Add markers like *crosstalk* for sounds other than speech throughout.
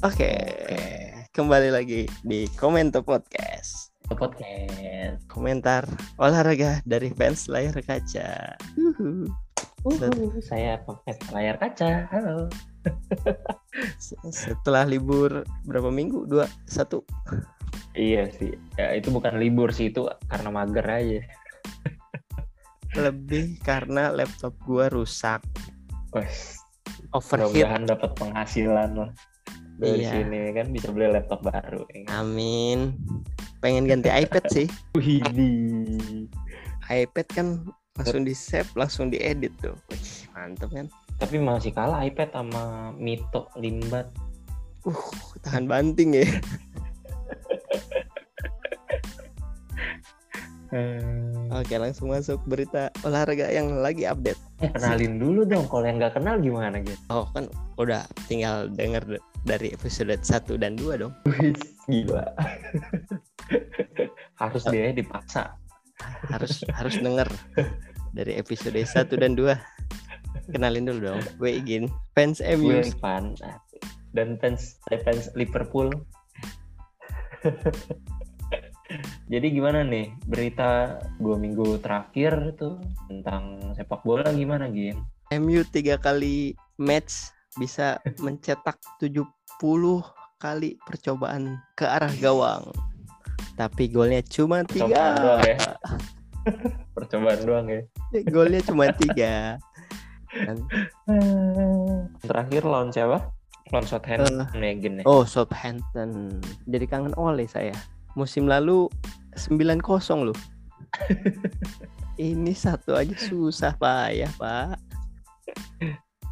Oke, kembali lagi di Komento Podcast. Podcast. Komentar olahraga dari fans layar kaca. Uhuh. Uhuh, saya podcast layar kaca. Halo. Se- Setelah libur berapa minggu? Dua, satu. Iya sih. Ya itu bukan libur sih itu karena mager aja. Lebih karena laptop gua rusak, Wes, overheat. mudah-mudahan dapat penghasilan lah. Dari Iya. sini kan bisa beli laptop baru. ya kan? Amin. Pengen ganti iPad sih. Widih. iPad kan langsung di save, langsung diedit tuh. Wih, mantep kan? Tapi masih kalah iPad sama Mito Limbat. Uh, tahan banting ya. Hmm. Oke, langsung masuk berita olahraga yang lagi update. Eh, kenalin dulu dong. Kalau yang nggak kenal gimana gitu? Oh kan udah tinggal denger dari episode 1 dan 2 dong. Gila. Harus dia dipaksa. Harus harus denger dari episode 1 dan 2. Kenalin dulu dong. Gue Igin, fans MU. gue fan dan fans saya fans Liverpool jadi gimana nih berita dua minggu terakhir tuh tentang sepak bola gimana Gin? MU tiga kali match bisa mencetak 70 kali percobaan ke arah gawang. Tapi golnya cuma Percobaan doang tiga. ya? *laughs* Percobaan doang ya. Golnya cuma tiga. Dan- Terakhir lawan siapa? Lawan Southampton ya Gin ya? Oh, Southampton. Jadi kangen oleh saya. Musim lalu 9-0 loh. *laughs* Ini satu aja susah Pak ya Pak.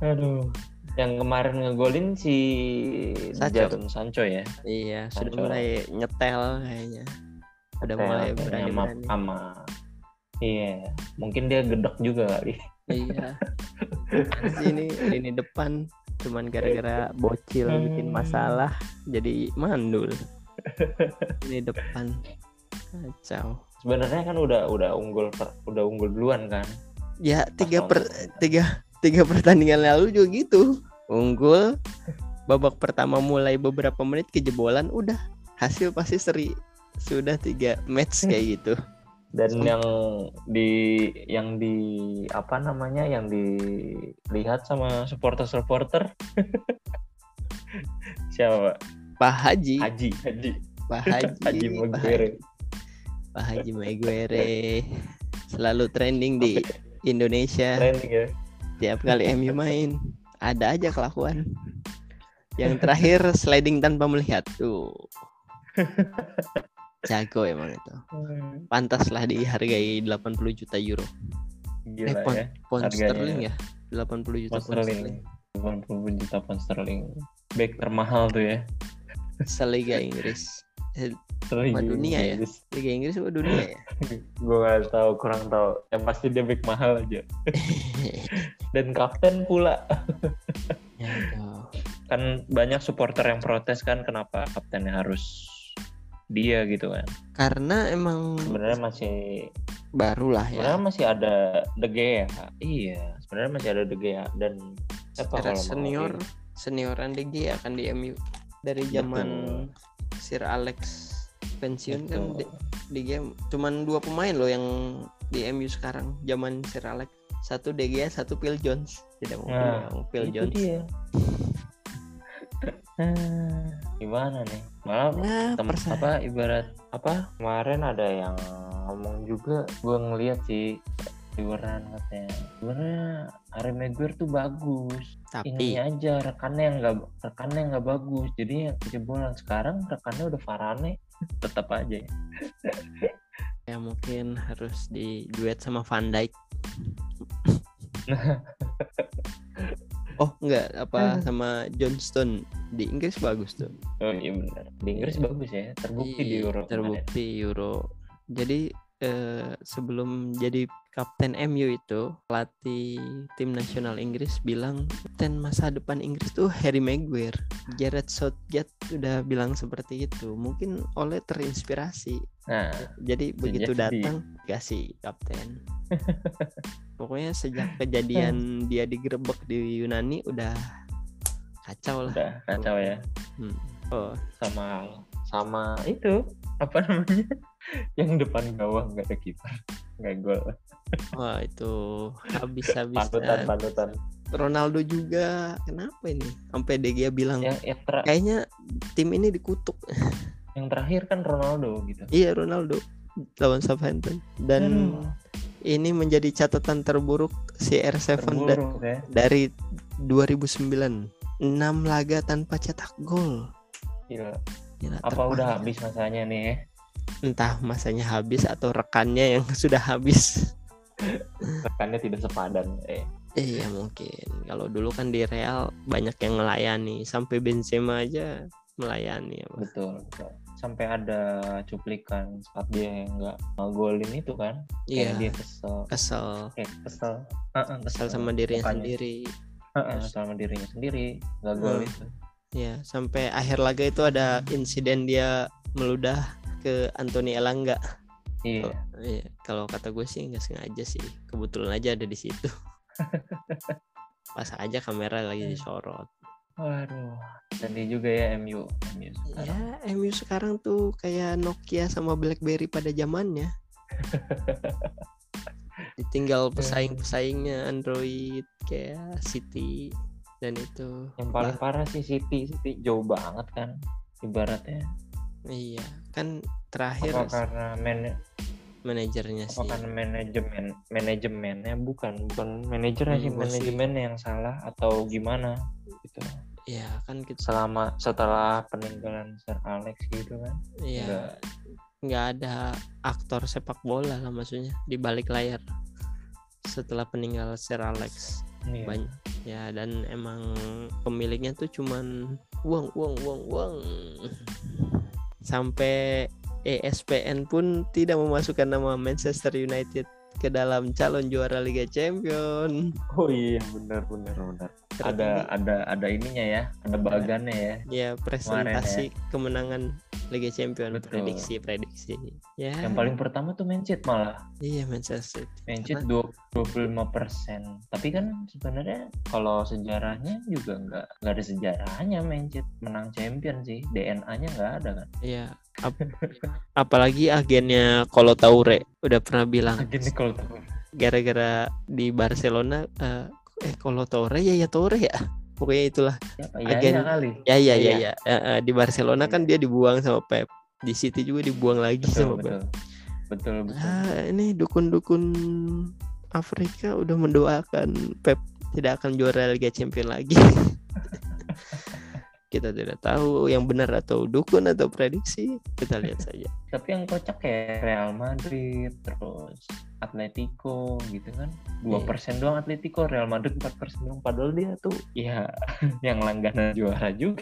Aduh. Yang kemarin ngegolin si Sancho. Jadon Sancho ya. Iya, sudah Sancho. mulai nyetel kayaknya. Udah mulai Sama- berani-berani. sama Iya, mungkin dia gedek juga kali. Iya. *laughs* Di sini lini depan cuman gara-gara bocil bikin masalah jadi mandul. Ini depan kacau. Sebenarnya kan udah udah unggul udah unggul duluan kan. Ya tiga per tiga tiga *laughs* pertandingan lalu juga gitu. Unggul babak pertama mulai beberapa menit kejebolan udah hasil pasti seri. Sudah tiga match kayak *laughs* gitu. Dan Sam- yang di yang di apa namanya yang dilihat sama supporter-supporter *laughs* siapa Pak? Pak Haji, Haji, Haji, Pak Haji, Haji Maguire. Pak Haji Maguire selalu trending di Indonesia Trending ya. Tiap kali MU main ada aja kelakuan yang terakhir sliding tanpa melihat tuh jago emang itu pantas lah dihargai 80 juta euro Gila eh pound, ya. harganya. sterling ya 80 juta Pound pound sterling. sterling 80 juta pound sterling. Back termahal tuh ya. seliga Inggris Eh. Sama dunia ya? Liga Inggris sama dunia ya *laughs* Gue gak tahu, kurang tahu. Yang pasti dia back mahal aja. *laughs* Dan kapten pula. ya kan banyak supporter yang protes kan kenapa kaptennya harus dia gitu kan karena emang sebenarnya masih baru lah ya sebenarnya masih ada De Gea iya sebenarnya masih ada De Gea dan siapa secara kalau mau senior ini? senioran De Gea kan di MU dari zaman Betul. Sir Alex pensiun kan Betul. De, De Gea cuman dua pemain loh yang di MU sekarang zaman Sir Alex satu De Gea satu Phil Jones. Tidak mau Nah, bilang Phil itu Jones. dia. Hmm, gimana nih? Malah nah tem- persa- apa ibarat apa? Kemarin ada yang ngomong juga gue ngeliat sih liburan katanya. Sebenarnya Harry Maguire tuh bagus. Tapi ini aja rekannya yang nggak rekannya yang nggak bagus. Jadi yang kejebolan sekarang rekannya udah Varane. *laughs* Tetap aja ya. ya mungkin harus di duet sama Van Dijk *laughs* oh enggak. Apa sama Johnston di Inggris bagus tuh. Oh iya benar. Di Inggris bagus ya. Terbukti di Iya, Euro kemarin. terbukti Euro. Jadi eh, sebelum jadi kapten MU itu pelatih tim nasional Inggris bilang kapten masa depan Inggris tuh Harry Maguire. Gareth Southgate udah bilang seperti itu. Mungkin oleh terinspirasi. Nah jadi begitu datang kasih kapten. Pokoknya sejak kejadian *laughs* dia digerebek di Yunani udah kacau lah. Udah kacau ya. Hmm. oh. Sama sama itu apa namanya yang depan gawang nggak ada kiper nggak gol. Wah itu habis habis panutan panutan Ronaldo juga kenapa ini? Sampai De Gea bilang yang yang, ter- kayaknya tim ini dikutuk. *laughs* Yang terakhir kan Ronaldo gitu. Iya Ronaldo lawan Southampton. Dan Aduh, ini menjadi catatan terburuk CR7 da- terburuk ya. dari 2009 6 laga tanpa cetak gol. Gila. Gila, apa terparah. udah habis masanya nih ya entah masanya habis atau rekannya yang *laughs* sudah habis. Rekannya tidak sepadan eh. Iya mungkin. Kalau dulu kan di Real banyak yang melayani sampai Benzema aja melayani ya betul, betul. sampai ada cuplikan saat dia nggak ngegolin itu kan iya. kayak dia kesel. Kesel. Kayak kesel. Heeh, kesel. Sama dirinya mukanya. sendiri. Heeh, sama dirinya sendiri nggak gol Hmm. itu. Ya sampai akhir laga itu ada insiden dia meludah ke Anthony Elanga. Iya. Oh, iya kalau kata gue sih nggak sengaja sih. Kebetulan aja ada di situ. *laughs* Pas aja kamera lagi disorot. Waduh sedih juga ya MU MU sekarang. ya MU sekarang tuh kayak Nokia sama BlackBerry pada zamannya. *laughs* Ditinggal pesaing-pesaingnya Android kayak City dan itu. Yang paling parah sih City City jauh banget kan ibaratnya iya kan terakhir apa karena man manajernya apa sih. karena manajemen manajemennya? Bukan bukan manajernya Hmm, sih manajemennya yang salah atau gimana gitu. Ya kan kita selama setelah peninggalan Sir Alex gitu kan ya Nggak. nggak ada aktor sepak bola lah maksudnya di balik layar. Setelah peninggal Sir Alex. Iya. banyak ya dan emang pemiliknya tuh cuman uang uang uang uang sampai ESPN pun tidak memasukkan nama Manchester United ke dalam calon juara Liga Champion. Oh iya benar benar benar Tertinggi. ada ada ininya ya ada bagannya ya. Ya. presentasi kemenangan Liga Champion Betul. prediksi prediksi. Ya. Yang paling pertama tuh Manchester malah. Iya Manchester City. Manchester 25 persen. Tapi kan sebenarnya kalau sejarahnya juga nggak nggak ada sejarahnya Manchester menang champion sih. DNA-nya nggak ada kan. Iya. Ap- apalagi agennya Kolo Taure udah pernah bilang. Gini kalau tahu gara-gara di Barcelona eh eh Kolo Taure ya ya Taure ya. Pokoknya itulah. ya, Agen- ya kali Ya ya ya ya. Eh, eh, di Barcelona kan dia dibuang sama Pep. Di City juga dibuang lagi betul sama betul Pep. betul betul Ah, ini dukun-dukun Afrika udah mendoakan Pep tidak akan juara Liga Champions lagi. *laughs* Kita tidak tahu yang benar atau dukun atau prediksi. Kita lihat saja. *laughs* tapi yang kocak kayak Real Madrid terus Atletico gitu kan dua Iya. persen doang Atletico Real Madrid 4 persen doang padahal dia tuh ya *laughs* yang langganan juara juga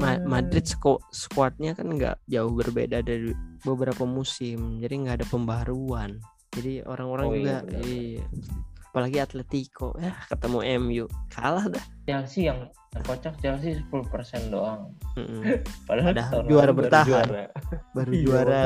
Ma- Madrid sku- squadnya kan nggak jauh berbeda dari beberapa musim, jadi nggak ada pembaruan. Jadi orang-orang Oh iya, juga benar. iya. Apalagi Atletico. Ya ketemu MU kalah dah. Chelsea yang, kocak Chelsea 10 persen doang. Mm-mm. *laughs* padahal Padahal juara lalu baru bertahan. juara. Baru Iya, juara.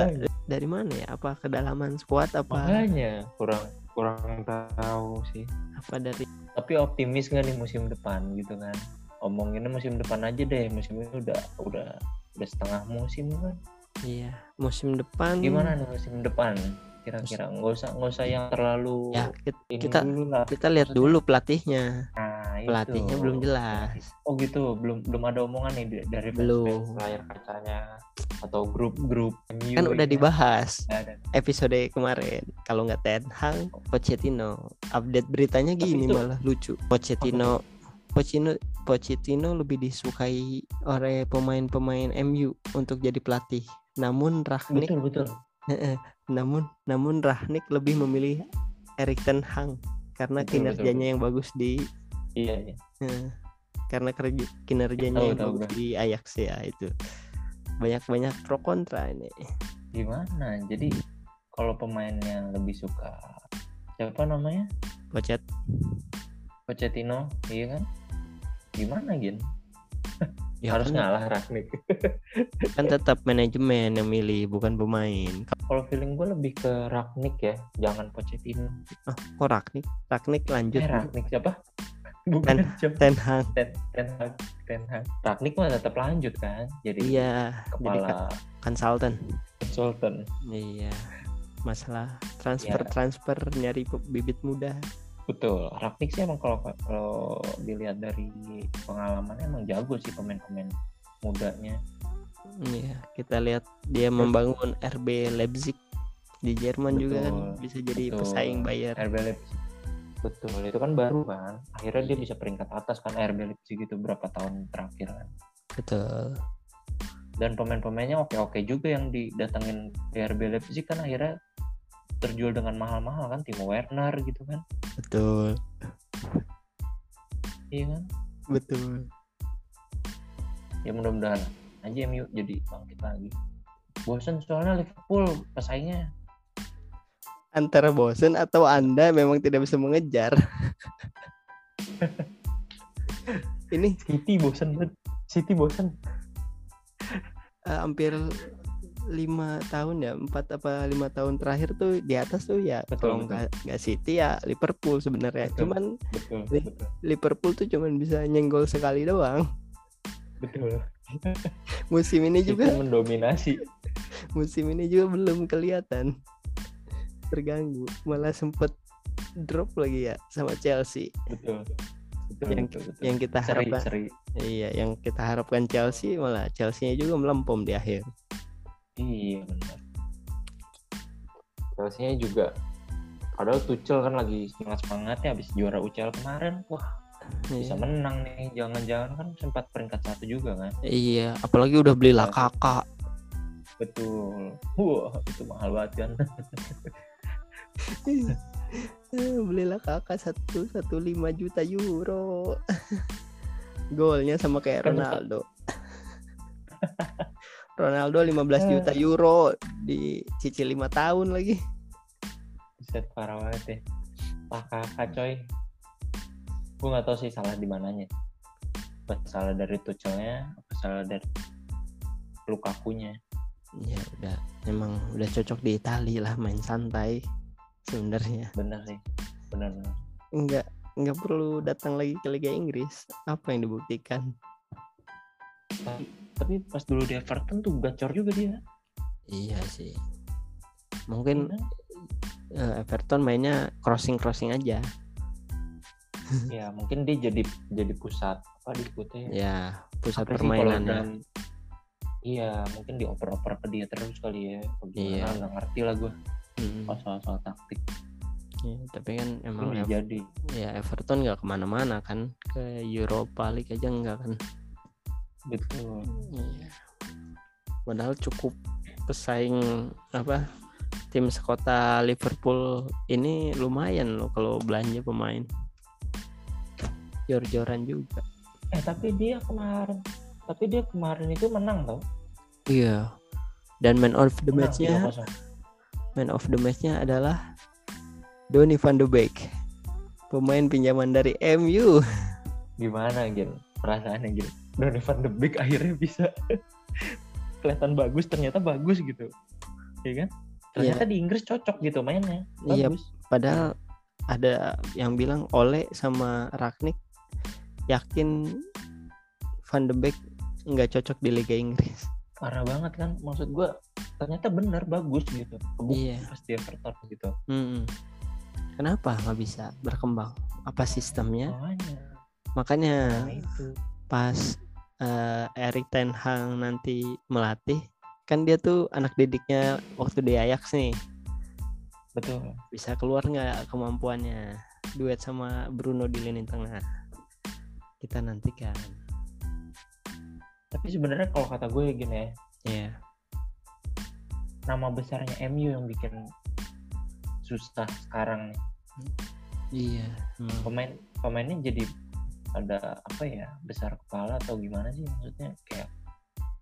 dari mana ya? Apa kedalaman squad apa? Makanya kurang kurang tahu sih. Apa dari tapi optimis nggak nih musim depan gitu kan? Omonginnya musim depan aja deh. Musim ini udah udah udah setengah musim kan? Iya musim depan gimana nih musim depan kira-kira nggak usah nggak usah yang terlalu ya kita kita lihat dulu pelatihnya. nah, itu. Pelatihnya belum jelas. oh gitu belum belum ada omongan nih dari Belum. layar kacanya atau grup-grup Kan udah gitu. dibahas Nggak ada. episode kemarin. Kalau nggak Ten Hag, Pochettino. Update beritanya gini itu- malah lucu. Pochettino Pochettino Pochettino lebih disukai oleh pemain-pemain MU untuk jadi pelatih. Namun Ragnik betul betul namun namun Ragnik lebih memilih Erik Ten Hag karena Betul, kinerjanya betul, yang bagus di iya iya. Eh, karena kerja kinerjanya Tahu, yang tahu, bagus Bang. di Ajax ya itu. Banyak-banyak pro kontra ini. gimana? Jadi kalau pemainnya lebih suka siapa namanya? Pochet Pochettino iya kan? Gimana gin? Ya harus kan, ngalah Ragnik kan tetap manajemen yang milih bukan pemain. Kalau feeling gue lebih ke Ragnik ya jangan Pochettino. Ah, kok Ragnik? Ragnik lanjut. eh Ragnik siapa? Bukan Ten- Ten Hag. Ten ten Hag ten Hag. Ragnik mah tetap lanjut kan jadi iya jadi kepala ka- konsultan konsultan iya masalah transfer Iya. transfer nyari bibit muda. Betul Ragnik sih emang kalau kalau dilihat dari pengalamannya emang jago sih pemain-pemain mudanya iya kita lihat dia membangun RB Leipzig di Jerman juga kan Betul, bisa jadi betul. pesaing Bayer RB Leipzig. Betul itu kan baru kan. Akhirnya dia bisa peringkat atas kan RB Leipzig itu berapa tahun terakhir kan. Betul. Dan pemain-pemainnya oke-oke juga yang didatengin di RB Leipzig kan akhirnya terjual dengan mahal-mahal kan Timo Werner gitu kan. Betul. Iya kan? Betul. Ya mudah-mudahan aja MU jadi bangkit lagi. Bosen soalnya Liverpool pesaingnya. Antara bosen atau anda memang tidak bisa mengejar. *laughs* Ini. City bosen banget. City bosen. Eh, hampir lima tahun ya empat apa lima tahun terakhir tuh di atas tuh ya Betul, kalau nggak City ya Liverpool sebenarnya. Cuman betul betul. Liverpool tuh cuman bisa nyenggol sekali doang betul. *laughs* Musim ini juga mendominasi. *laughs* Musim ini juga belum kelihatan. Terganggu. Malah sempet drop lagi ya sama Chelsea. Betul. Betul Yang- betul, betul. yang kita seri harapkan seri. Iya yang kita harapkan Chelsea malah Chelsea-nya juga melempem di akhir. Iya benar. Chelsea-nya juga padahal Tuchel kan lagi semangat semangatnya habis juara UCL kemarin. Wah bisa Iya. menang nih. Jangan-jangan kan sempat peringkat satu juga kan? Iya apalagi udah beli Lakaka betul. Wah itu mahal banget kan? Eh, *laughs* belilah kakak satu satu lima juta euro. *laughs* Golnya sama kayak Ronaldo. *laughs* Ronaldo 15 juta euro dicicil lima tahun lagi. Set parah banget ya. Pak kakak coy gue nggak tahu sih salah di mananya. Apa salah dari Tuchelnya apa salah dari Lukakunya. Ya udah. Emang udah cocok di Italia lah main santai sebenarnya. Bener sih. Bener bener. Nggak nggak perlu datang lagi ke Liga Inggris. Apa yang dibuktikan? Tapi pas dulu di Everton tuh gacor juga dia. Iya sih. Mungkin Iya. eh, Everton mainnya crossing crossing aja *laughs* ya mungkin dia jadi jadi pusat apa disebutnya ya? Ya pusat Apa permainannya dalam- iya mungkin dioper-oper ke dia terus kali ya Apa gimana Iya. nggak ngerti lah gue Mm, soal-soal taktik. Iya, tapi kan emang Emang Ev- jadi. ya Everton nggak ke mana-mana kan ke Europa League aja nggak kan. Betul. Iya. padahal cukup pesaing apa tim sekota Liverpool ini lumayan loh kalau belanja pemain jor-joran juga. Eh tapi dia kemarin tapi dia kemarin itu menang tau. Iya. Dan man of the matchnya 3-0. man of the matchnya adalah Donny van de Beek. Pemain pinjaman dari MU gimana Gil? Perasaannya Gil? Donny van de Beek akhirnya bisa *laughs* kelihatan bagus ternyata bagus gitu. Ya kan? Ternyata di Inggris cocok gitu mainnya. Iya. bagus. padahal ada yang bilang Ole sama Ragnik yakin Van de Beek nggak cocok di Liga Inggris? Parah banget kan maksud gua ternyata bener bagus gitu. Kebukti Iya. pas di Everton gitu. Mm-mm. kenapa nggak bisa berkembang? Apa sistemnya? Makanya. Makanya nah itu. pas eh, Erik Ten Hag nanti melatih kan dia tuh anak didiknya waktu di Ajax nih. Betul. Bisa keluar nggak kemampuannya? Duet sama Bruno di lini tengah kita nantikan. Tapi sebenarnya kalau kata gue gini ya ya nama besarnya MU yang bikin susah sekarang nih. Iya emang. pemain pemainnya jadi ada apa ya besar kepala atau gimana sih maksudnya? Kayak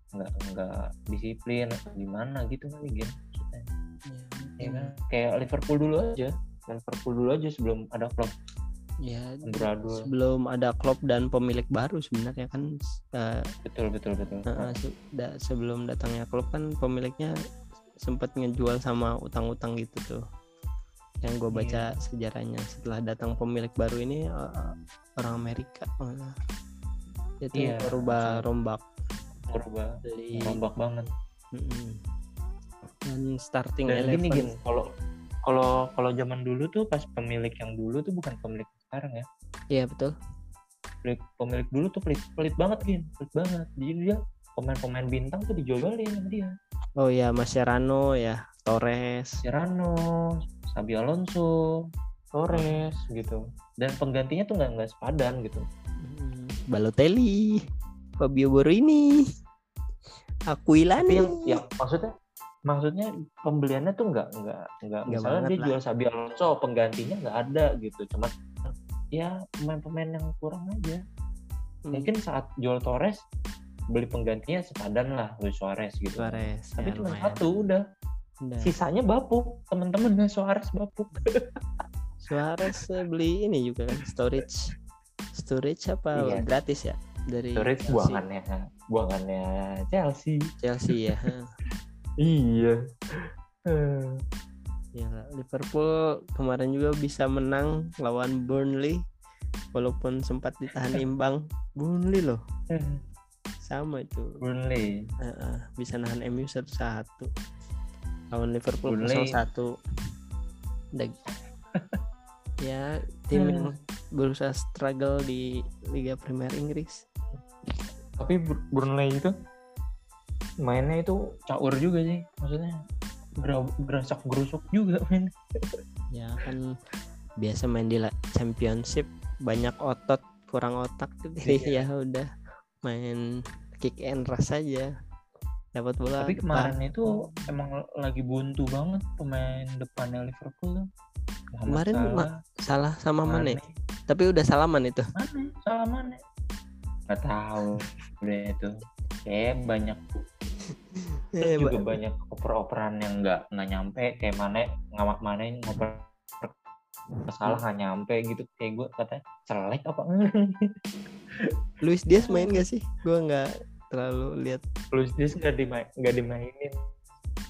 nggak nggak disiplin atau gimana gitu kali gitu maksudnya. Iya, ya kan kayak Liverpool dulu aja. Liverpool dulu aja sebelum ada klub ya amburadul sebelum ada Klopp dan pemilik baru sebenarnya kan eh, betul betul betul. eh, se- da- sebelum datangnya Klopp kan pemiliknya sempat ngejual sama utang-utang gitu tuh. Yang gue baca sejarahnya setelah datang pemilik baru ini uh, orang Amerika uh, itu Iya, merubah rombak. Berubah dari rombak banget. Mm-mm. dan starting dan eleven. gini gini kalau kalau kalau zaman dulu tuh pas pemilik yang dulu tuh bukan pemilik sekarang ya. Iya betul. Pemilik, pemilik dulu tuh pelit pelit banget gin pelit banget. Jadi dia pemain-pemain bintang tuh dijualin sama dia. Oh ya Mascherano ya Torres. Serrano Sabi Alonso Torres gitu. Dan penggantinya tuh nggak nggak sepadan gitu. Mm, Balotelli Fabio Borini Aquilani yang yang maksudnya maksudnya pembeliannya tuh nggak nggak nggak misalnya dia lah. jual Sabi Alonso penggantinya nggak ada gitu. Cuman ya pemain-pemain yang kurang aja. Hmm, mungkin saat jual Torres beli penggantinya sepadan lah Luis Suarez gitu. Suarez tapi ya, cuma lumayan. satu udah. Sisanya bapuk temen-temennya *laughs* Suarez bapuk. *laughs* Suarez eh, beli ini juga kan storage. Storage apa? Iya. gratis ya? Dari Suarez Chelsea. buangannya buangannya Chelsea. Chelsea ya *laughs* iya ya Liverpool kemarin juga bisa menang lawan Burnley walaupun sempat ditahan *laughs* imbang. Burnley loh. Sama itu. Burnley. Eh, eh, bisa nahan MU satu satu lawan Liverpool Burnley. 0-1 Udah. *laughs* ya tim Hmm. yang berusaha struggle di Liga Premier Inggris. Tapi Bur- Burnley itu mainnya itu caur juga sih maksudnya gerasak gerusuk juga main *laughs* ya kan biasa main di championship banyak otot kurang otak jadi Iya. *laughs* ya udah. Main kick and rush aja. Dapat bola tapi depan. kemarin itu emang lagi buntu banget pemain depannya Liverpool Muhammad Kemarin Salah, salah sama Mane. Mane. tapi udah salaman itu Mane, salah Mane. Nggak tahu udah itu. Kayak banyak Eh, juga ba- banyak oper-operan yang nggak nggak nyampe kayak mana ngamak mana yang ngoper salah nggak nyampe gitu. Kayak gue katanya celek apa? *laughs* Luis Diaz main gak sih? Gue nggak terlalu lihat. Luis Diaz nggak dimain nggak dimainin.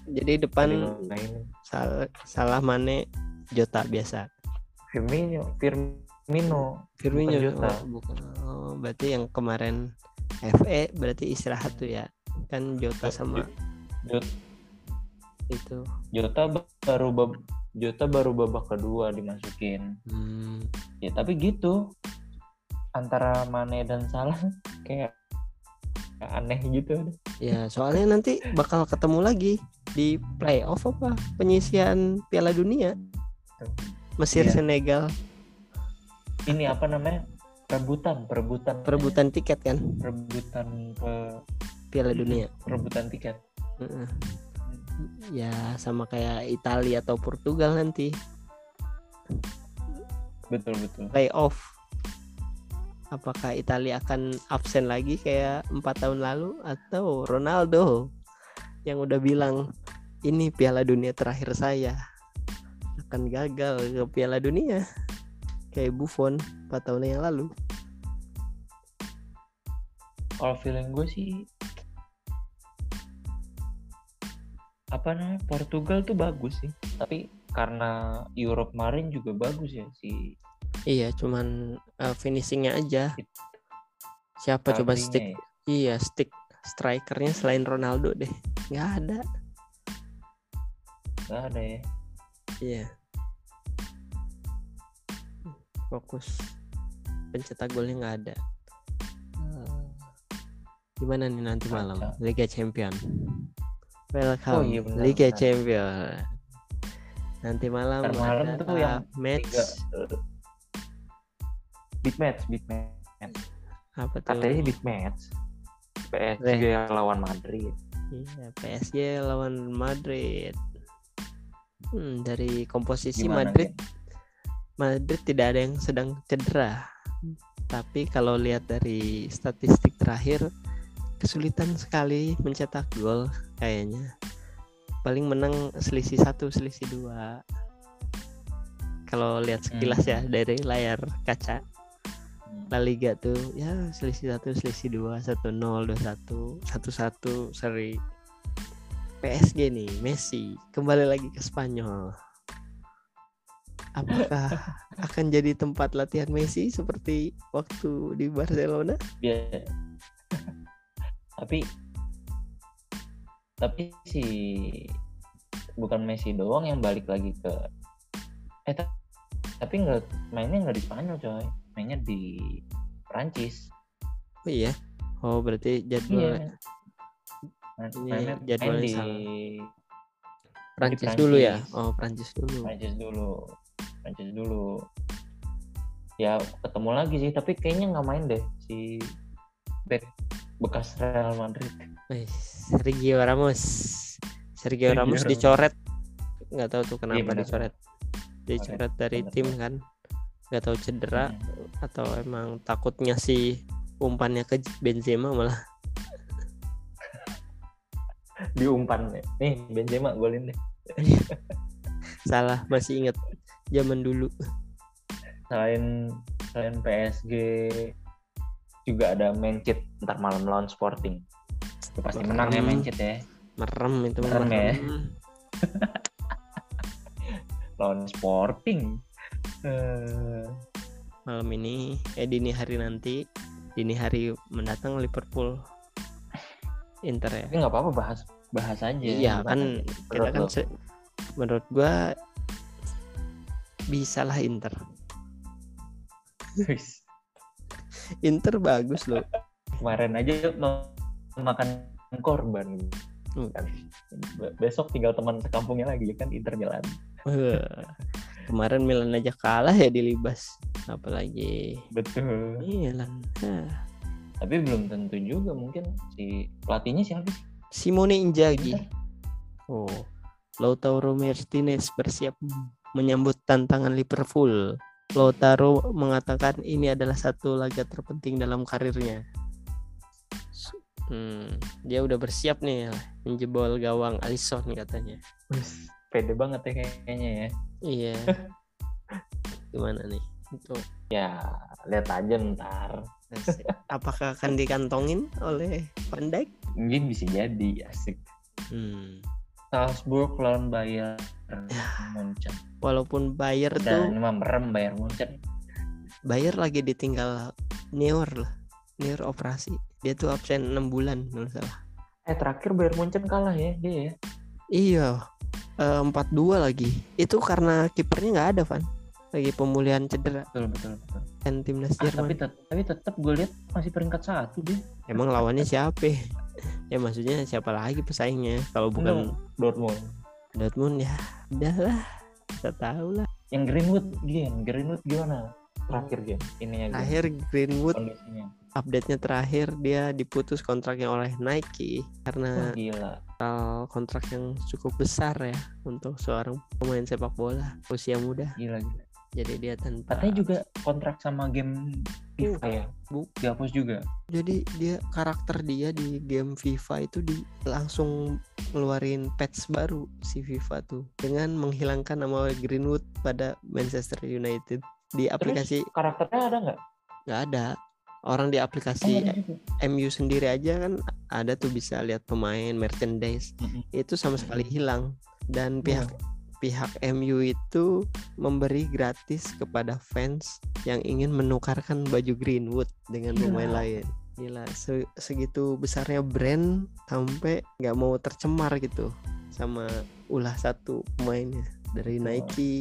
Jadi depan dimainin. salah salah Mane Jota biasa. Firmino Firmino. Firmino Bukan Jota. oh, bukan. Oh, berarti yang kemarin FE berarti istirahat tuh ya. Kan Jota sama Jota, itu. Jota baru bab- Jota baru babak kedua dimasukin. Hmm, ya tapi gitu. Antara Mane dan Salah kayak *laughs* kayak aneh gitu. Ya soalnya nanti bakal ketemu lagi di playoff apa? Penyisian Piala Dunia. Mesir Iya. Senegal. Ini apa namanya? Perebutan perebutan. Perebutan tiket kan? Perebutan pe- Piala Dunia. Perebutan tiket. Ya sama kayak Italia atau Portugal nanti. Betul betul. Playoff. Apakah Italia akan absen lagi kayak empat tahun lalu? Atau Ronaldo yang udah bilang ini Piala Dunia terakhir saya. Akan gagal ke Piala Dunia. Kayak Buffon empat tahun yang lalu. Kalau feeling gue sih apa namanya Portugal tuh bagus sih tapi karena Europe kemarin juga bagus ya si iya cuman uh, finishingnya aja siapa coba stick ya. iya stick strikernya selain Ronaldo deh nggak ada nggak ada ya Iya. Fokus pencetak golnya nggak ada. Eh, Gimana nih nanti malam. Liga Champion? Welcome Oh iya, benar, Liga benar. Champion. Nanti malam malam ada tuh yang match tiga eh, big match big match apa tuh? katanya big match PSG lawan Madrid Iya, PSG lawan Madrid. Hmm, dari komposisi Gimana, Madrid Gen? Madrid tidak ada yang sedang cedera. Tapi kalau lihat dari statistik terakhir kesulitan sekali mencetak gol kayaknya. Paling menang selisih satu, selisih dua. Kalau lihat sekilas ya Hmm. dari layar kaca Hmm. La Liga tuh ya selisih satu, selisih dua, satu nol, dua satu, satu satu, seri. PSG nih, Messi kembali lagi ke Spanyol. apakah akan jadi tempat latihan Messi seperti waktu di Barcelona? Ya. Tapi tapi si bukan Messi doang yang balik lagi ke eh ta- tapi nggak mainnya nggak di Spanyol coy mainnya di Prancis Oh iya. Oh berarti jadwal iya Main- Ini mainnya main jadwalnya di Prancis. dulu ya. Oh Prancis dulu. Prancis dulu Prancis dulu ya ketemu lagi sih tapi kayaknya nggak main deh si back bekas Real Madrid Wih, Sergio Ramos. Sergio Sergio Ramos dicoret. Nggak tahu tuh kenapa benar. dicoret. Dicoret dari benar, tim kan. Nggak tahu cedera Hmm. atau emang takutnya si umpannya ke Benzema malah. *laughs* diumpan nih Benzema golin deh *laughs* Salah, masih inget zaman dulu. selain selain PSG juga ada Manchester ntar malam lawan Sporting Itu pasti menang ya Merem. Manchester ya Merem itu Merem ya. merem. *laughs* lawan Sporting Eh, Malam ini, eh dini hari nanti, dini hari mendatang Liverpool Inter ya. tapi nggak apa-apa bahas bahas aja Iya kan kita Menurut kan se- menurut gua bisa lah Inter. Inter bagus loh. kemarin aja makan korban Hmm. Kan. Be- besok tinggal teman sekampungnya lagi kan Inter Milan Kemarin Milan aja kalah ya di Libas. Apalagi betul Milan. Hah. tapi belum tentu juga mungkin si pelatihnya siapa sih Simone Inzaghi. Inter. Oh, Lautaro Martinez bersiap menyambut tantangan Liverpool. Lautaro mengatakan ini adalah satu laga terpenting dalam karirnya. Hmm, dia udah bersiap nih menjebol gawang Alisson katanya. Pede banget ya kayaknya ya Iya. *laughs* Gimana nih? Itu ya lihat aja ntar apakah akan dikantongin oleh Van Dijk? mungkin bisa jadi asik Hmm. Salzburg lawan Bayern Munchen Walaupun Bayer udah tuh merem Bayern Munchen Bayer lagi ditinggal Neuer lah. Neuer operasi. Dia tuh absen 6 bulan kalau salah. eh terakhir Bayern Munchen kalah ya dia ya Iya. eh, 4-2 lagi. Itu karena kipernya nggak ada, Van. Lagi pemulihan cedera betul betul betul kan timnas Ah, tapi Jerman. tet- tapi tetap gue lihat masih peringkat satu dia Emang lawannya siapa? Ya maksudnya siapa lagi pesaingnya? Kalau bukan Dortmund. Dortmund ya udahlah. Kita tahu lah. yang Greenwood Gen Greenwood gimana? Terakhir ininya Gen, Terakhir Greenwood. Kondisinya. Update-nya terakhir dia diputus kontraknya oleh Nike karena gila. Uh, kontrak yang cukup besar ya untuk seorang pemain sepak bola usia muda. gila gila. Jadi dia tanpa katanya juga kontrak sama game FIFA ya Bu. dihapus juga. Jadi dia karakter dia di game FIFA itu di langsung ngeluarin patch baru si FIFA tuh. Dengan menghilangkan nama Greenwood pada Manchester United. Di aplikasi karakternya ada nggak? Nggak ada. Orang di Oh, aplikasi nggak ada juga. MU sendiri aja kan ada tuh bisa lihat pemain merchandise. Mm-mm. itu sama sekali hilang. Dan pihak pihak MU itu memberi gratis kepada fans yang ingin menukarkan baju Greenwood dengan Gila. pemain lain. Gila, se- segitu besarnya brand sampai nggak mau tercemar gitu sama ulah satu pemainnya dari Betul. Nike,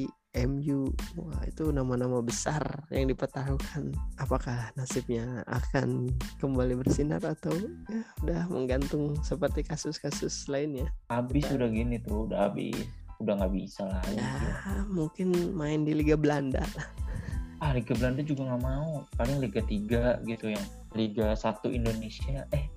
MU. Wah, itu nama-nama besar yang dipertaruhkan. Apakah nasibnya akan kembali bersinar atau ya udah menggantung seperti kasus-kasus lainnya? habis udah gini tuh udah habis udah nggak bisa lah Ya, mungkin main di Liga Belanda. ah Liga Belanda juga nggak mau. Paling Liga 3 gitu yang Liga 1 Indonesia. Eh.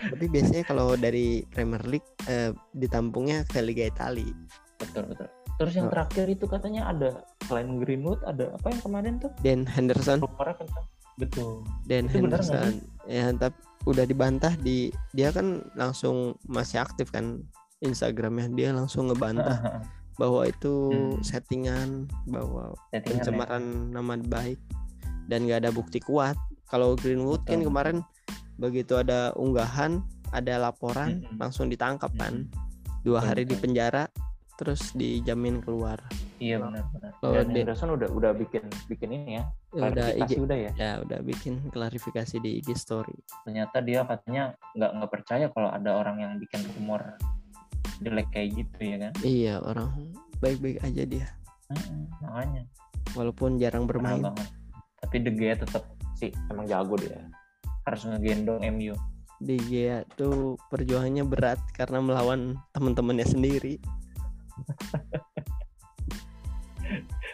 Tapi biasanya kalau dari Premier League eh, ditampungnya ke Liga Italia. betul betul. Terus yang Oh. terakhir itu katanya ada selain Greenwood ada apa yang kemarin tuh? Dan Henderson, kencang betul. Dan Itu benar Henderson. Ya, tapi udah dibantah di dia kan langsung masih aktif kan Instagramnya dia langsung ngebantah bahwa itu Hmm. settingan bahwa Settingan ya. pencemaran nama baik dan nggak ada bukti kuat. Kalau Greenwood kan Betul. kemarin begitu ada unggahan, ada laporan, Mm-mm. langsung ditangkap kan. Mm-mm. Dua hari di penjara, terus dijamin keluar. Iya benar-benar. Kalau di- Henderson udah udah bikin bikin ini ya. Ya udah IG, udah ya. ya udah bikin klarifikasi di IG story. Ternyata dia katanya nggak nggak percaya kalau ada orang yang bikin rumor jelek kayak gitu ya kan. Iya orang baik-baik aja dia Mm-mm, makanya walaupun jarang bermain. Tapi De Gea tetap sih emang jago dia. Harus ngegendong MU. Di Gea tuh perjuangannya berat karena melawan teman-temannya sendiri.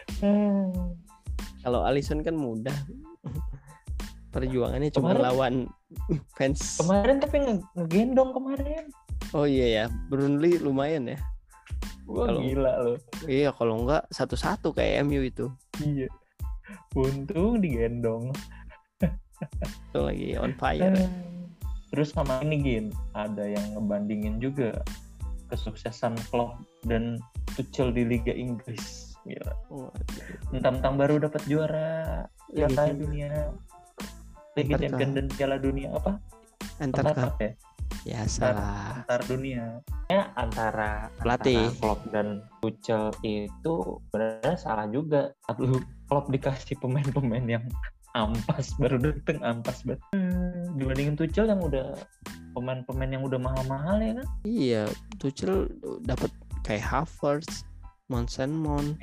*laughs* Kalau Alisson kan mudah. Perjuangannya cuma Kemarin- lawan *laughs* fans. Kemarin tapi nge- ngegendong kemarin. Oh iya ya, Burnley lumayan ya. Wah Kalau- gila loh. Iya, kalau enggak satu-satu kayak MU itu. Iya. Untung digendong. Itu lagi on fire. ya. Terus sama ini Gin, ada yang ngebandingin juga kesuksesan Klopp dan Tuchel di Liga Inggris. Gila. Waduh. Mentang-mentang baru dapat juara Liga. Dunia, Liga Champions dan Piala Dunia apa? Antar. Cup ya? Ya salah. Antar dunia. Ya antara Pelatih. antara Klopp dan Tuchel itu sebenarnya salah juga. Lalu Klopp dikasih pemain-pemain yang ampas baru dateng ampas banget. Hmm, dibandingin Tuchel yang udah pemain-pemain yang udah mahal-mahal ya kan? Iya, Tuchel dapat kayak Havertz, Monsen Mount,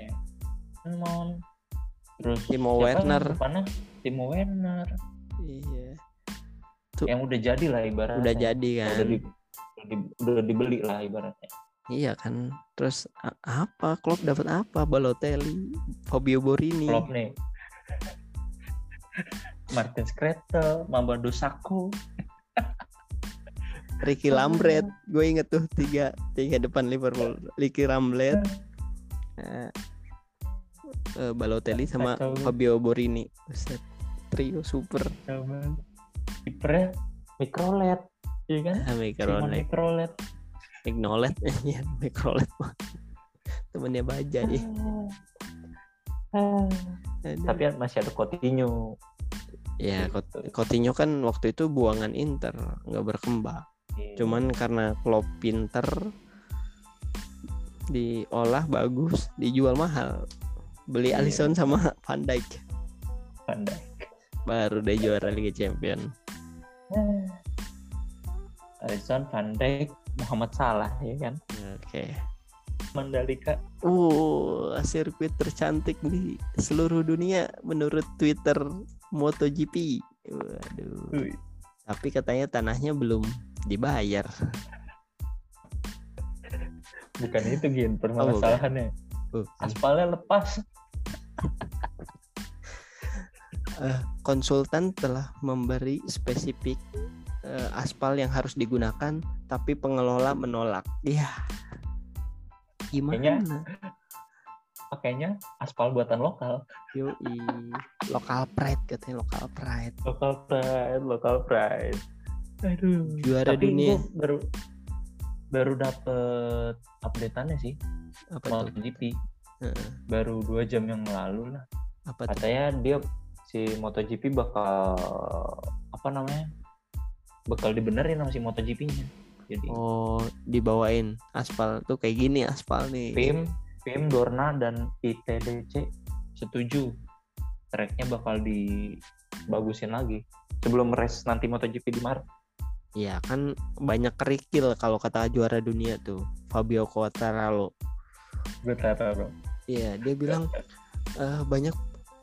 Mon. Terus Timo Werner. depannya? Timo Werner. Iya. Tuh. Yang udah jadi lah ibaratnya. Udah jadi Udah, kan. di- udah di- udah dibeli lah ibaratnya. Iya kan. Terus apa? Klopp dapat apa? Balotelli, Fabio Borini. Klopp nih. *laughs* Martin Skretel, Mamadou Sakho, *laughs* Ricky Lambret. Gue inget tuh tiga tiga depan Liverpool. Ricky Lambret, eh, Balotelli sama. Fabio Borini. Buset. Trio super. Kipernya Mikrolet, iya kan? *laughs* Mikrolet, Mikrolet. Mignolet, *laughs* ya Mikrolet. Temennya Baja ya. Tapi masih ada Coutinho. Ya, Gitu. Coutinho kan waktu itu buangan Inter, nggak berkembang. Iya. Cuman karena Klopp pinter, diolah bagus, dijual mahal. Beli Iya. Alisson sama Van Dijk, pandai. Baru deh juara Liga Champion. *sighs* Alisson, Van Dijk, Muhammad Salah ya kan? Oke. Mandalika. Uh, sirkuit tercantik di seluruh dunia menurut Twitter MotoGP. Waduh. Wih, Tapi katanya tanahnya belum dibayar. Bukan itu Gin, permasalahannya. Uh, Aspalnya lepas. Eh, konsultan telah memberi spesifik eh, aspal yang harus digunakan, tapi pengelola menolak. Ya, gimana? Kayaknya- Pakainya aspal buatan lokal. Yoi, lokal pride katanya lokal pride. Lokal pride, lokal pride. Aduh. Juara Tapi dunia. baru baru dapet updateannya sih Apa tuh? MotoGP Heeh, baru dua jam yang lalu lah apa tuh? katanya dia si MotoGP bakal apa namanya bakal dibenerin sama si MotoGP-nya jadi Oh, dibawain aspal tuh kayak gini aspal nih. PIM PIM Dorna dan ITDC setuju tracknya bakal dibagusin lagi sebelum race nanti MotoGP di Maret Iya kan banyak kerikil kalau kata juara dunia tuh Fabio Quartararo. taruh Iya dia bilang eh, banyak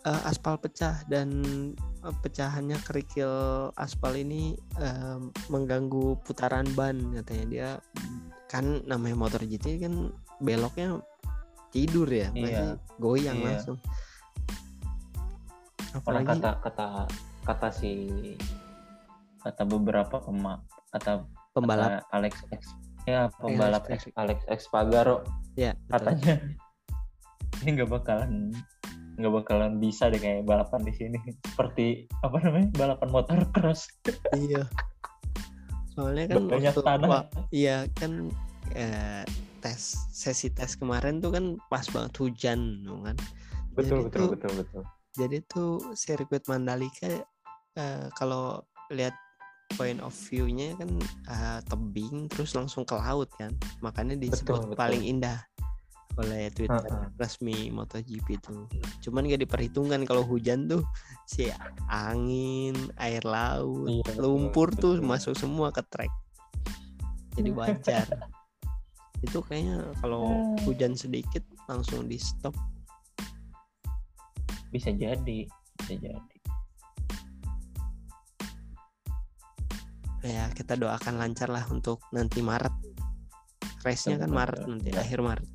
eh, aspal pecah dan eh, pecahannya kerikil aspal ini eh, mengganggu putaran ban katanya dia kan namanya motor GT kan beloknya tidur ya, Iya. masih goyang Iya. langsung. Karena Apalagi kata kata kata si kata beberapa pema kata pembalap kata Alex X ya pembalap Alex X, Alex Espargaro ya betul. katanya *laughs* ini nggak bakalan nggak bakalan bisa deh kayak balapan di sini seperti apa namanya balapan motor cross Iya. Soalnya kan banyak tanah wah, iya kan eh, tes sesi tes kemarin tuh kan pas banget hujan kan. betul jadi betul tuh- betul betul Jadi tuh sirkuit Mandalika eh, kalau lihat point of view-nya kan eh, tebing terus langsung ke laut kan. Makanya disebut betul. paling indah. Oleh Twitter Heeh. resmi MotoGP itu. Cuman gak diperhitungkan kalau hujan tuh si angin, air laut, Iya, betul, lumpur tuh masuk semua ke track. Jadi *laughs* wajar. itu kayaknya kalau Hmm. hujan sedikit langsung di stop. bisa jadi bisa jadi Ya kita doakan lancar lah untuk nanti Maret. Race-nya kan Maret nanti Ya. akhir Maret.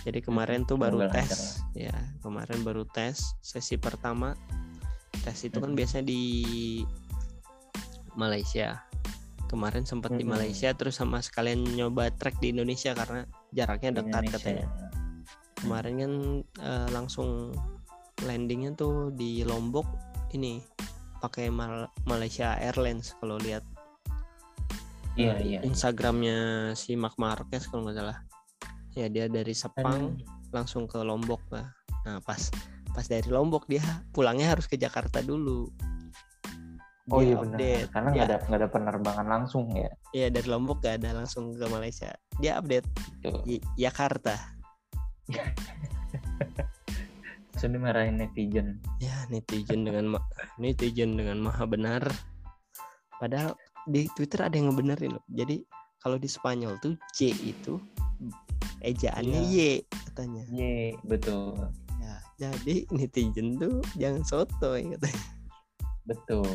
Jadi kemarin tuh baru Semoga lancar tes. Ya, kemarin baru tes sesi pertama. Tes itu kan biasanya di Malaysia. Kemarin sempat di. Malaysia terus sama sekalian nyoba track di Indonesia karena jaraknya dekat Indonesia. katanya. Kemarin kan eh, langsung landingnya tuh di Lombok ini pakai Mal- Malaysia Airlines kalau lihat iya eh, iya Instagramnya si Mark Marquez kalau nggak salah. Ya dia dari Sepang langsung ke Lombok lah. Nah pas pas dari Lombok dia pulangnya harus ke Jakarta dulu. oh Dia iya benar update. karena Dia- nggak ada nggak ada penerbangan langsung ya Iya dari Lombok gak ada langsung ke Malaysia. Dia update. Y- Jakarta. *laughs* Terus dimarahin netizen Ya netizen dengan ma- netizen dengan maha benar. Padahal di Twitter ada yang ngebenerin loh. Jadi kalau di Spanyol tuh C itu ejaannya Y katanya. Ye betul Ya, jadi netizen tuh jangan sotoy katanya. betul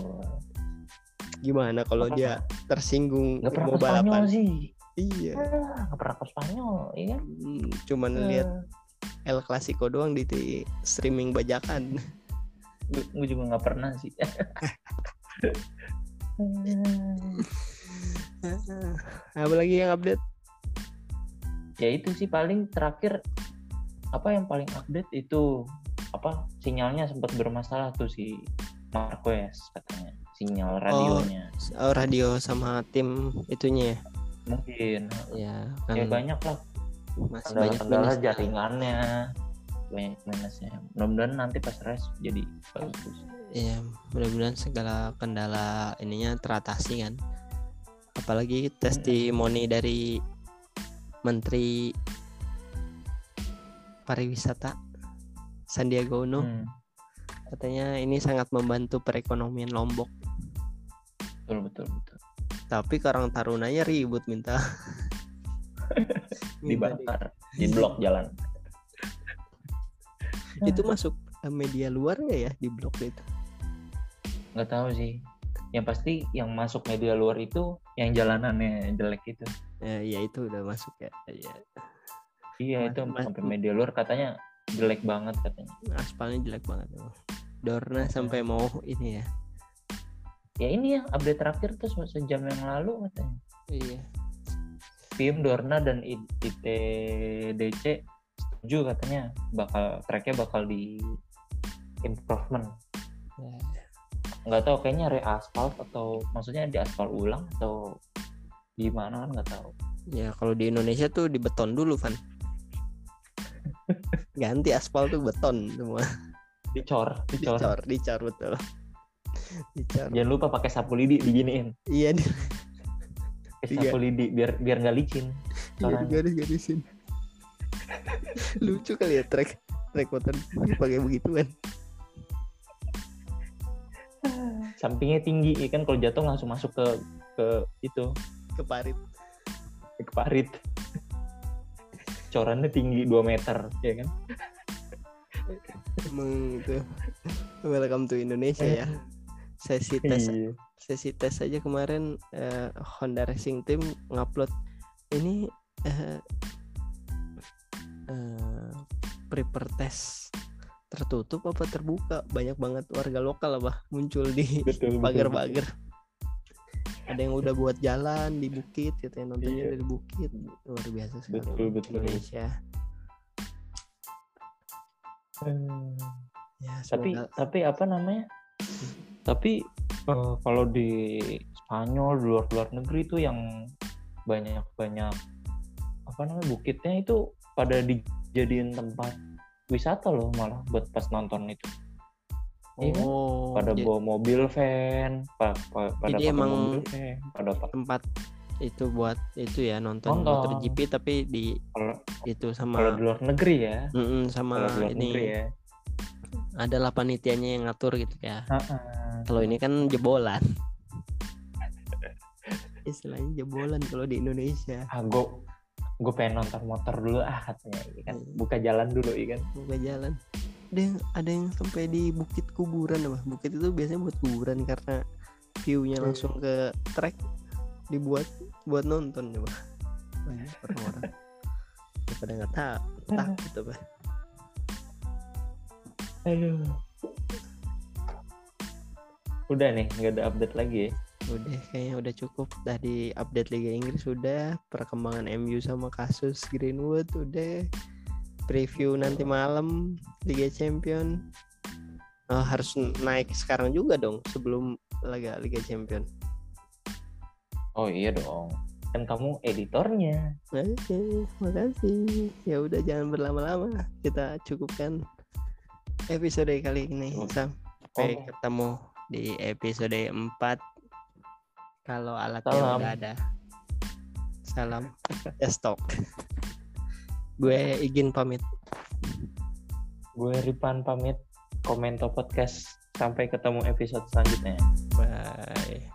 Gimana kalau dia tersinggung nggak pernah mau balapan? sih Iya. Ah, nggak pernah ke Spanyol iya kan Hmm, Cuman lihat El Clasico doang di streaming bajakan. gue juga nggak pernah sih *laughs* Apa lagi yang update? Ya itu sih paling terakhir apa yang paling update itu apa sinyalnya sempat bermasalah tuh si Marquez katanya sinyal radionya Oh, radio sama tim itunya ya? mungkin Ya, kan ya banyak lah masih banyak kendala-kendala minus. jaringannya banyak minusnya mudah-mudahan nanti pas race jadi bagus Iya, mudah-mudahan segala kendala ininya teratasi kan. Apalagi testimoni dari Menteri Pariwisata Sandiaga Uno. Hmm, katanya ini sangat membantu perekonomian Lombok. betul betul betul. Tapi Karang Tarunanya ribut minta. Minta *laughs* di- dibakar di blok jalan. *laughs* Itu masuk media luar nggak ya di blog itu? nggak tahu sih. Yang pasti yang masuk media luar itu yang jalanannya jelek itu Ya, ya itu udah masuk ya. Ya, iya Mas- itu mas- sampai media luar katanya jelek banget katanya aspalnya jelek banget. emang. Dorna sampai mau ini ya. ya ini ya update terakhir tuh se- sejam yang lalu katanya Iya. tim Dorna dan ITDC setuju katanya bakal tracknya bakal di improvement Ya. nggak tahu kayaknya reaspal atau maksudnya di aspal ulang atau gimana kan nggak tahu Ya kalau di Indonesia tuh di beton dulu Van. *laughs* Ganti aspal tuh beton semua. dicor dicor, Dicor, dicor betul. Dicor. jangan lupa pakai sapu lidi diginiin Iya di pakai Iya. sapu lidi biar biar nggak licin iya, corannya. garis-garisin. *laughs* Lucu kali ya trek trek motor pakai begituan. sampingnya tinggi ya kan kalau jatuh langsung masuk ke ke itu Ke parit. ke parit. Corannya tinggi 2 meter ya kan? Emang itu. Welcome to Indonesia ya. Sesi tes Iya. sesi tes aja kemarin eh, Honda Racing Team ngupload ini eh, eh, prepare test tertutup apa terbuka? Banyak banget warga lokal apa muncul di pagar-pagar ada yang udah buat jalan di bukit gitu ya nontonnya Iya. dari bukit luar biasa sekali Betul, betul. Indonesia Hmm. ya tapi semoga- tapi apa namanya tapi eh, kalau di Spanyol di luar luar negeri itu yang banyak banyak apa namanya bukitnya itu pada dijadiin tempat wisata loh malah buat pas nonton itu Iya kan? oh pada jadi bawa mobil van pa, pa- pada Jadi pakai emang- mobil van pada pa- tempat itu buat itu ya nonton, Nonton. MotoGP tapi di Kalau itu kalau sama di luar negeri ya, Mm-mm, sama kalau di luar ini negeri ya. adalah panitianya yang ngatur gitu ya. Kalau ini kan jebolan. *laughs* Istilahnya jebolan kalau di Indonesia. ah gue gue pengen nonton motor dulu ah katanya iya kan buka jalan dulu iya kan Buka jalan. Ada yang ada yang sampai di bukit kuburan apa? Bukit itu biasanya buat kuburan karena view-nya Hmm. langsung ke trek dibuat buat nonton coba. Banyak orang-orang. *laughs* Daripada nggak tahu takut apa. aduh udah nih nggak ada update lagi ya Udah kayaknya udah cukup dari update Liga Inggris udah perkembangan MU sama kasus Greenwood udah preview nanti malam Liga Champion Oh, harus naik sekarang juga dong sebelum laga Liga Champion. oh iya dong kan kamu editornya Oke, makasih. Ya udah jangan berlama-lama. Kita cukupkan episode kali ini. Oh. Sampai Oh. ketemu di episode 4. Kalau alatnya Salam. udah ada. Salam. Desktop. Gue izin pamit. gue Ripan pamit komento podcast sampai ketemu episode selanjutnya Bye.